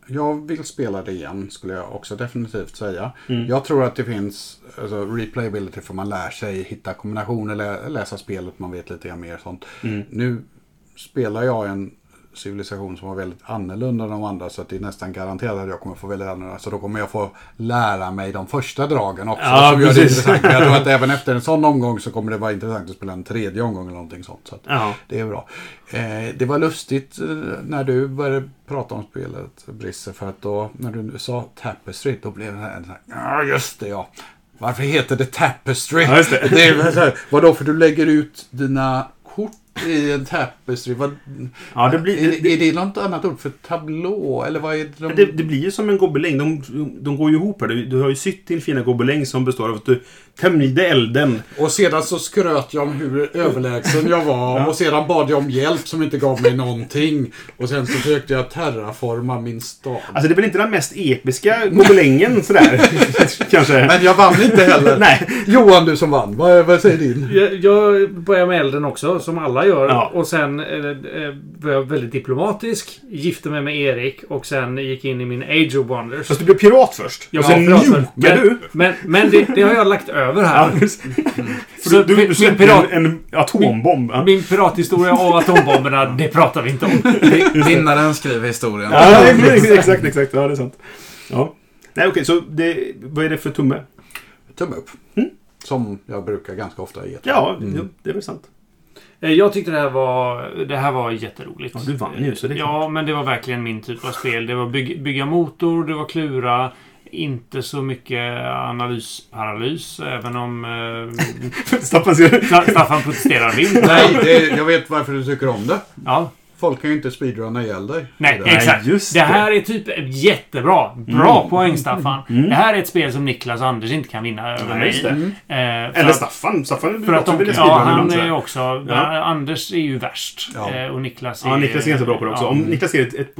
Jag vill spela det igen, skulle jag också definitivt säga. Mm. Jag tror att det finns alltså, replayability för man lär sig hitta kombinationer, lä läsa spelet, man vet lite grann mer sånt. Mm. Nu spelar jag en civilisation som var väldigt annorlunda än de andra så att det är nästan garanterat att jag kommer få väldigt annorlunda. Så då kommer jag få lära mig de första dragen också. Ja, som gör det intressant. Men jag tror att även efter en sån omgång så kommer det vara intressant att spela en tredje omgång eller någonting sånt. Så Ja. det är bra. Eh, det var lustigt eh, när du började prata om spelet, Brisse, för att då när du sa Tapestry, då blev det en sån här, ja just det ja. Varför heter det Tapestry? Ja, just det. är vadå, för du lägger ut dina kort i en Tapestry? Vad, Ja, det blir- är, det- är det något annat ord för tablå? Eller vad är det? De, Det, det blir ju som en gobeläng. De, de går ju ihop här. Du, du har ju sytt din fina gobeläng som består av att du tämjde elden. Och sedan så skröt jag om hur överlägsen jag var. Ja. Och sedan bad jag om hjälp som inte gav mig någonting. Och sen så försökte jag terraforma min stad. Alltså det är väl inte den mest episka gobelängen sådär. Kanske. Men jag vann inte heller. Nej. Johan, du som vann. Vad, vad säger din? Jag, jag börjar med elden också, som alla gör. Ja. Och sen eh, eh, var jag väldigt diplomatisk. Gifte mig med Erik och sen gick in i min Age of Wonders. Fast du blev pirat först. Jag och sen var pirat först. njukade du. Men, men det, det har jag lagt över Ja, här. Så du, du, min du släppte pirat- en, en atombomb. Ja. Min pirathistoria och atombomberna, det pratar vi inte om. Vinnaren skriver historien. Ja, exakt, exakt. Ja, det är sant. Ja. Nej, okej, så det, vad är det för tumme? tumme upp. Som jag brukar ganska ofta ge. Ja, jo, det är väl sant. Eh, Jag tyckte det här var, det här var jätteroligt. Ja, du vann ju, så det är Ja, men det var verkligen min typ av spel. Det var bygg, bygga motor, det var klura. Inte så mycket analysparalys, även om eh, Staffan protesterar vilt. Nej, det, jag vet varför du tycker om det. Ja, Folk kan ju inte speedrunna ihjäl dig. nej, Det exakt. just det det. här är typ jättebra. Bra poäng, Staffan. Det här är ett spel som Niklas och Anders inte kan vinna över mig. det. Eh, Eller att- Staffan. Staffan För att de, vilja ja, han är också... Ja. Anders är ju värst. Ja. Eh, och Niklas är... Ja, Niklas är ganska bra på det också. ja. Om Niklas ser ett, ett,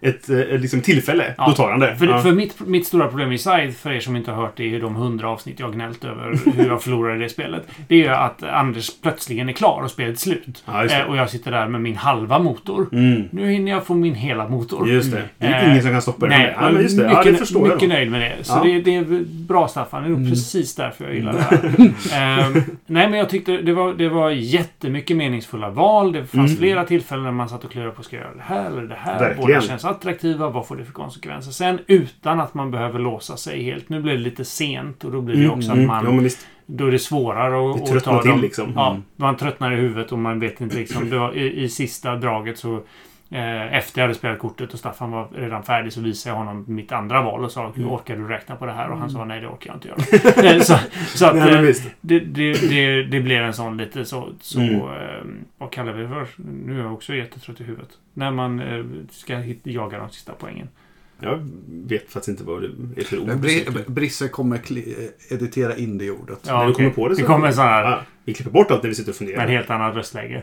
ett, ett, liksom tillfälle, Ja. då tar han det. För, ja. för mitt, mitt stora problem i Side, för er som inte har hört det i de hundra avsnitt jag har gnällt över hur jag förlorade det spelet. Det är ju att Anders plötsligen är klar och spelet är slut. Eh, och jag sitter där med min halva motor. Mm. Nu hinner jag få min hela motor. Just det. Det är Eh, ingen som kan stoppa det. Nej, ja, men just det. mycket, Ja, det förstår jag. mycket då. nöjd med det. Så Ja. Mm. det, det är bra Staffan. Det är nog precis därför jag gillar det här. Ehm, nej, men jag tyckte det var, det var jättemycket meningsfulla val. Det fanns flera tillfällen när man satt och klurade på ska jag göra det här eller det här. Mm. Verkligen. Båda känns attraktiva. Vad får det för konsekvenser? Sen utan att man behöver låsa sig helt. Nu blir det lite sent och då blir det också att Mm. man... Då är det svårare att, Det att ta till, dem. liksom. Ja, Mm. man tröttnar i huvudet och man vet inte liksom. Var, i, I sista draget så Eh, efter jag hade spelat kortet och Staffan var redan färdig så visade jag honom mitt andra val och sa Mm. Orkar du räkna på det här? Och han sa nej det orkar jag inte göra. Eh, så så att, Nej, eh, det, det, det, det blev en sån lite så... så Mm. eh, vad kallar vi det för? Nu är jag också jättetrött i huvudet. När man eh, ska jaga de sista poängen. Jag vet faktiskt inte vad det är för ord. Bri- Brisse kommer editera in det ordet. Ja, okej. kommer på det så... Det kommer sån här Ja, vi klipper bort allt när vi sitter och funderar. med en helt annat röstläge.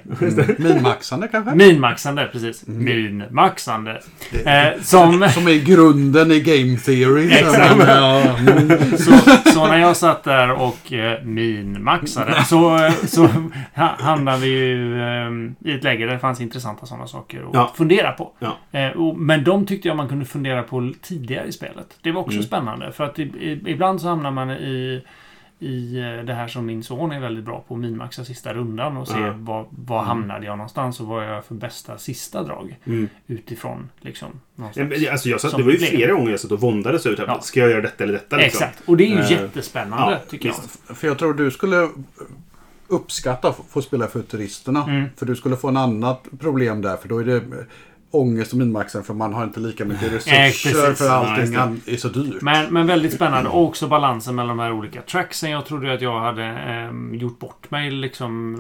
Minmaxande kanske? Minmaxande, precis. Minmaxande. Eh, som... Som är grunden i game theory. Exakt. Men, ja, mm. Så, så när jag satt där och eh, minmaxade så, eh, så ha- hamnade vi ju eh, i ett läge där det fanns intressanta sådana saker att Ja. fundera på. Ja. Eh, och, men de tyckte jag man kunde fundera på tidigare i spelet. Det var också Mm. spännande. För att i, i, ibland så hamnar man i i eh, det här som min son är väldigt bra på, minmaxa sista rundan och se Ja. var, var hamnade jag någonstans och vad jag för bästa sista drag. Mm. Utifrån liksom. Någonstans. Alltså jag satt, Som det var ju problem. flera gånger jag satt och våndades över Ja. Ska jag göra detta eller detta? Liksom. Exakt. Och det är ju Eh, jättespännande ja, tycker jag. visst. För jag tror du skulle uppskatta att få spela Futuristerna. Mm. För du skulle få en annat problem där. För då är det ångest och minmaxen för man har inte lika mycket resurser precis. för Ja, allting an- är så dyrt. Men, men väldigt spännande. Och också balansen mellan de här olika tracksen. Jag trodde att jag hade ehm, gjort bort mig liksom.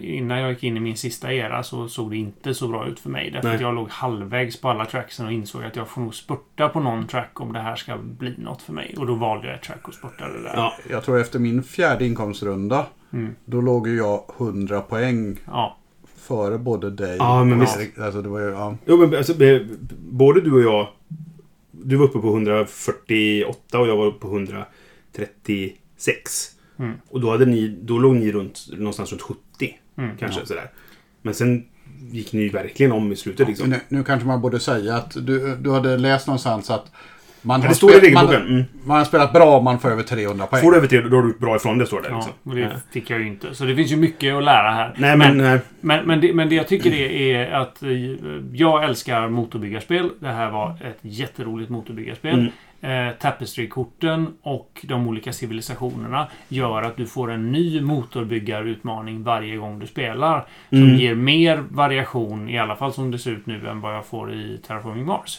eh, Innan jag gick in i min sista era så såg det inte så bra ut för mig. Därför Nej. att jag låg halvvägs på alla tracksen och insåg att jag får nog spurta på någon track om det här ska bli något för mig. Och då valde jag ett track och spurtade där. Ja. Jag tror efter min fjärde inkomstrunda. Mm. Då låg jag 100 poäng Ja. Före både dig Ja, men och visst. Erik. Alltså det var ju, ja. Jo, men alltså, både du och jag... Du var uppe på 148 och jag var uppe på 136. Mm. Och då, hade ni, då låg ni runt, någonstans runt 70. Mm, Kanske ja. sådär. Men sen gick ni ju verkligen om i slutet. Liksom. nu, nu kanske man borde säga att du, du hade läst någonstans att man, Ja, har, det står i spelat, man, regelboken. Mm. man har spelat bra om man får över 300 poäng. Får du över tre, då har du gjort bra ifrån det, står det. Ja, Liksom. och det Ja. fick jag ju inte. Så det finns ju mycket att lära här. Nej, men... eh, Men, men, det, men det jag tycker är, är att eh, jag älskar motorbyggarspel. Det här var ett jätteroligt motorbyggarspel. Eh, Tapestry-korten och de olika civilisationerna gör att du får en ny motorbyggarutmaning varje gång du spelar. Som Mm. ger mer variation, i alla fall som det ser ut nu, än vad jag får i Terraforming Mars.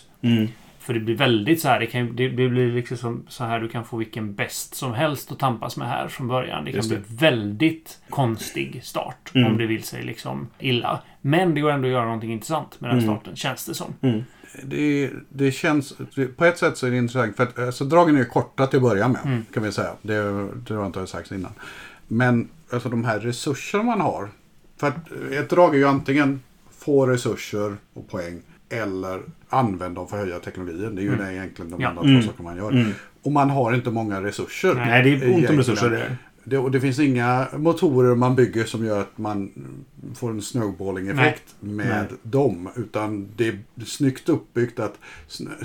Mm. För det blir väldigt så här, det, kan, det, det blir liksom som, så här, du kan få vilken bäst som helst att tampas med här från början. Det kan Just bli väldigt konstig start Mm. om det vill sig liksom illa. Men det går ändå att göra någonting intressant med den Mm. starten, känns det som. Mm. Det, det känns... På ett sätt så är det intressant. För att alltså, dragen är korta till att börja med. Mm. Kan vi säga. Det, det har inte sagt innan. Men alltså de här resurserna man har. För att ett drag är ju antingen få resurser och poäng. Eller använd dem för att höja teknologin. Det är ju Mm. det egentligen de Ja. enda Mm. två saker man gör. Mm. Och man har inte många resurser. Nej, det är ont om resurser det. Det, och det finns inga motorer man bygger som gör att man får en snowballing-effekt med Nej. dem. Utan det är snyggt uppbyggt att sn-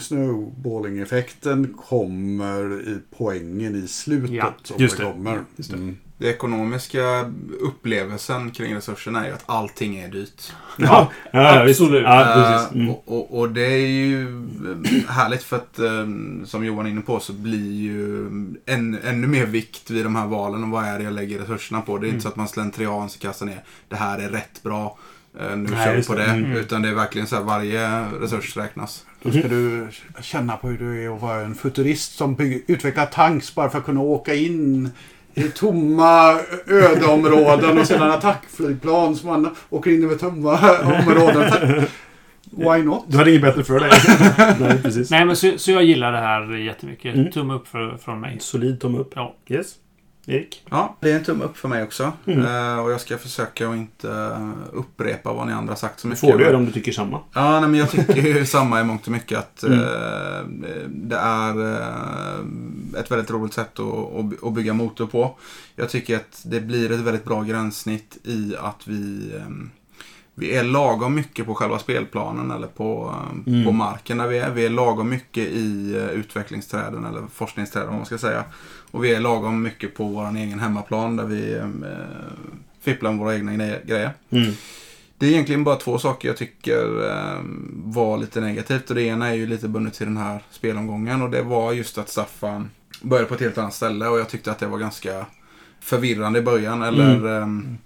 snowballing-effekten kommer i poängen i slutet. Ja, som just det det. kommer. Just det. Mm. Det ekonomiska upplevelsen kring resurserna är ju att allting är dyrt. Ja, ja. Absolut. Ja, Eh, precis. Mm. och, och, och det är ju eh, härligt för att, eh, som Johan är inne på, så blir ju en, ännu mer vikt vid de här valen och vad är det jag lägger resurserna på. Det är Mm. inte så att man slentrian så kastar ner, det här är rätt bra, nu Nej, kör vi på det. det. Mm. Utan det är verkligen så här, varje resurs räknas. Då ska du känna på hur du är att vara en futurist som bygger, utvecklar tanks bara för att kunna åka in i tomma ödeområden och sedan attackflygplan som man åker in över tomma områden. Why not? Du hade inget bättre för dig. Nej, precis. Nej, men så, så jag gillar det här jättemycket. Mm. Tumme upp för, från mig. Solid tumme upp. Ja. Yes. Erik? Ja, det är en tumme upp för mig också. Mm. Eh, och jag ska försöka att inte eh, upprepa vad ni andra sagt så mycket. får du göra om du tycker samma. Ja, nej, men jag tycker ju samma i mångt och mycket att Mm. eh, det är eh, ett väldigt roligt sätt att, att, bygga motor på. Jag tycker att det blir ett väldigt bra gränssnitt i att vi eh, vi är lagom mycket på själva spelplanen eller på, Mm. på marken där vi är. Vi är lagom mycket i utvecklingsträden eller forskningsträden om man ska säga. Och vi är lagom mycket på vår egen hemmaplan där vi eh, fipplar med våra egna gre- grejer. Mm. Det är egentligen bara två saker jag tycker eh, var lite negativt. Och det ena är ju lite bundet till den här spelomgången. Och det var just att Staffan började på ett helt annat ställe. Och jag tyckte att det var ganska förvirrande i början. Eller, ehm,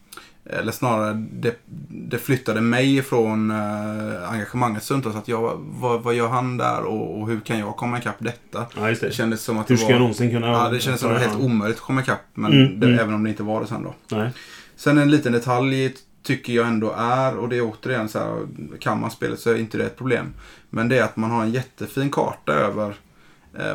eller snarare, det, det flyttade mig ifrån eh, engagemanget stundtals. Att jag, vad, vad gör han där och, och hur kan jag komma ikapp detta? Ja, Det det. kändes som att Hur det ska var... jag någonsin kunna... Ja, det kändes som att det var helt omöjligt att komma ikapp. Men Mm, det, mm. även om det inte var det sen då. Nej. Sen en liten detalj tycker jag ändå är, och det är återigen så här, kan man spelet så är inte det ett problem. Men det är att man har en jättefin karta över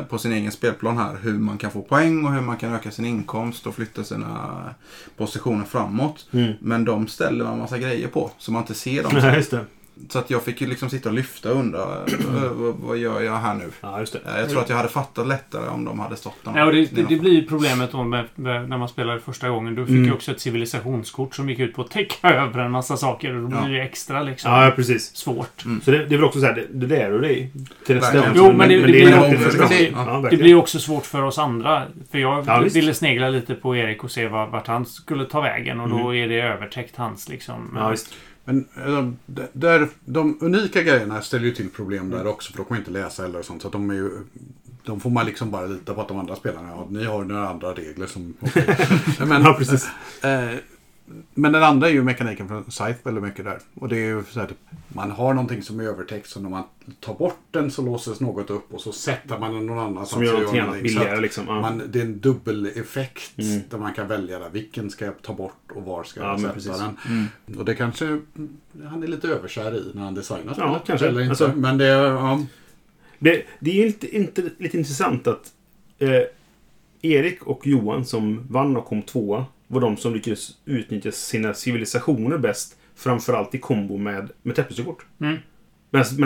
på sin egen spelplan här hur man kan få poäng och hur man kan öka sin inkomst och flytta sina positioner framåt. Mm. Men de ställer man massa grejer på så man inte ser dem. Det. Så att jag fick ju liksom sitta och lyfta och undra, vad, vad gör jag här nu? Ja, just det. Eh, Jag tror att jag hade fattat lättare om de hade stått där. Ja, och det, det, det blir ju problemet då med, med, när man spelar första gången. Du fick Mm. ju också ett civilisationskort som gick ut på att täcka över en massa saker. Och då blir Ja. det extra liksom Ja, precis. svårt. Så det, det är väl också så här, det, det lär du dig till nästa gång. Jo, men det- blir- det- blir också svårt för oss andra. För jag Ja, ville snegla lite på Erik och se var- vart han skulle ta vägen. Och då Mm. är det övertäckt hans liksom. Ja, visst. Men d- där, de unika grejerna ställer ju till problem där också. För då kan man inte läsa eller sånt. Så de är ju... De får man liksom bara lita på att de andra spelarna, ja, ni har några andra regler som... men, Ja, precis. Eh, men den andra är ju mekaniken från Scythe väldigt mycket där. Och det är ju så här, typ, man har någonting som är övertäckt så när man tar bort den så låses något upp och så sätter man den någon annanstans. Som gör någonting annat billigare liksom. Ja. Man, det är en dubbeleffekt Mm. där man kan välja där. Vilken ska jag ta bort och var ska Ja, jag men sätta precis. den? Och det kanske han är lite överkär i när han designar Ja, spelet. kanske. Eller inte. Alltså- Men det. Ja, Det, det är ju inte, inte lite intressant att eh, Erik och Johan som vann och kom tvåa var de som lyckades utnyttja sina civilisationer bäst. Framförallt i kombo med, med täppelsekort. Mm.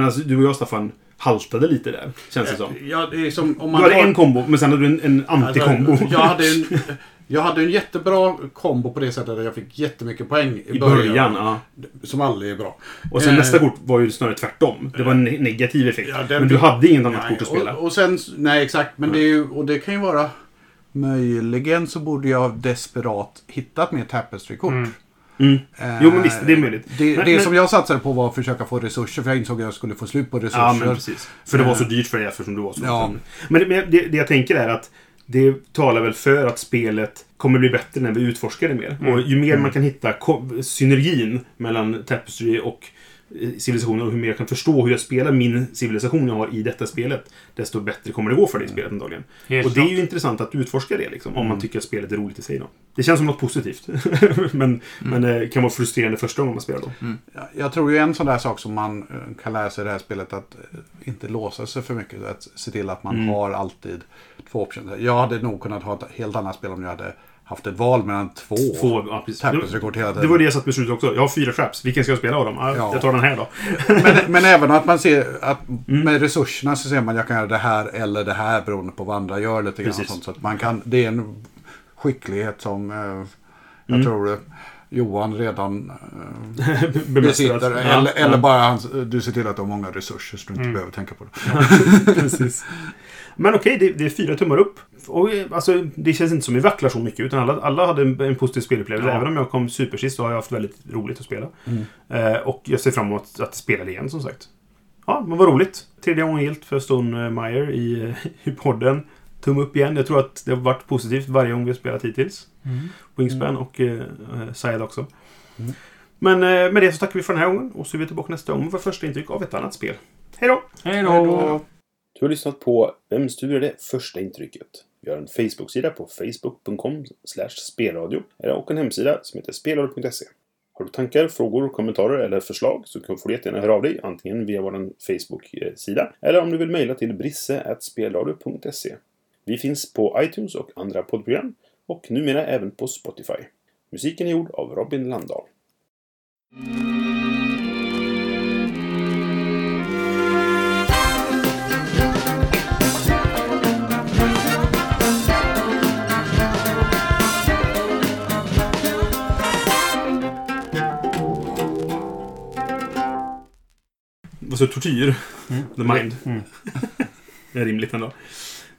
Alltså, du och jag Staffan haltade lite där, känns det som. ja, det som om Du man hade har- en kombo, men sen hade du en, en antikombo. Alltså, jag, hade en, jag hade en jättebra kombo på det sättet att jag fick jättemycket poäng i, I början, ja. Som aldrig är bra. Och sen Eh, nästa kort var ju snarare tvärtom. Det var en ne- negativ effekt. Ja, den men du hade inget annat Nej, kort att spela. Och, och sen, nej exakt, men det är ju, och det kan ju vara Möjligen så borde jag desperat hittat mer Tapestry-kort. Mm. Mm. Eh, Jo, men visst, det är möjligt. Det, Men- det men- som jag satsade på var att försöka få resurser, för jag insåg att jag skulle få slut på resurser. Ja, men precis. För det var så Eh, dyrt för dig eftersom du var så Ja. Men det, det, det jag tänker är att det talar väl för att spelet kommer bli bättre när vi utforskar det mer. Mm. Och ju mer man kan hitta synergin mellan Tapestry och eh, civilisationen och hur mer jag kan förstå hur jag spelar min civilisation jag har i detta spelet, desto bättre kommer det gå för det i spelet antagligen. Helt och det är ju intressant att utforska det, liksom, om man tycker att spelet är roligt i sig. Då. Det känns som något positivt. men, men det kan vara frustrerande första gången man spelar då. Ja, Jag tror ju en sån där sak som man eh, kan lära sig i det här spelet att eh, inte låsa sig för mycket. Att se till att man Mm. har alltid två optioner. Jag hade nog kunnat ha ett helt annat spel om jag hade haft ett val mellan två, Två, ja. Tapestry-kort hela tiden. Det var det jag satt beslutet också. Jag har fyra traps. Vilken ska jag spela av dem? Ja, Ja. Jag tar den här då. men, men även att man ser att Mm. med resurserna så ser man jag kan göra det här eller det här beroende på vad andra gör lite grann. Sånt, så att man kan, det är en skicklighet som eh, jag Mm. tror Johan redan eh, besitter. Ja, eller, eller bara du ser till att du har många resurser så du inte Mm. behöver tänka på det. Men okej, det, det är fyra tummar upp. Och, eh, alltså, det känns inte som vi vacklar så mycket. Utan alla, alla hade en, en positiv spelupplevelse. Ja. Även om jag kom supersist så har jag haft väldigt roligt att spela. Mm. Eh, och jag ser fram emot att spela det igen som sagt. Ja, men vad roligt. Tredje gången gillt för Stone Meyer i, eh, i podden. Tumme upp igen. Jag tror att det har varit positivt varje gång vi har spelat hittills. Wingspan och eh, eh, Syed också. Mm. Men eh, med det så tackar vi för den här gången. Och så är vi tillbaka nästa gång med vårt första intryck av ett annat spel. Hej då! Hej då! Du har lyssnat på Vem studerar det första intrycket? Vi har en Facebook-sida på facebook.com spelradio och en hemsida som heter spelradio.se. Har du tankar, frågor, kommentarer eller förslag så får du jättegärna höra av dig antingen via vår Facebook-sida eller om du vill mejla till brisse.spelradio.se. Vi finns på iTunes och andra poddprogram och numera även på Spotify. Musiken är gjord av Robin Landahl. Alltså tortyr. Mm. The mind. Mm. Det är rimligt ändå.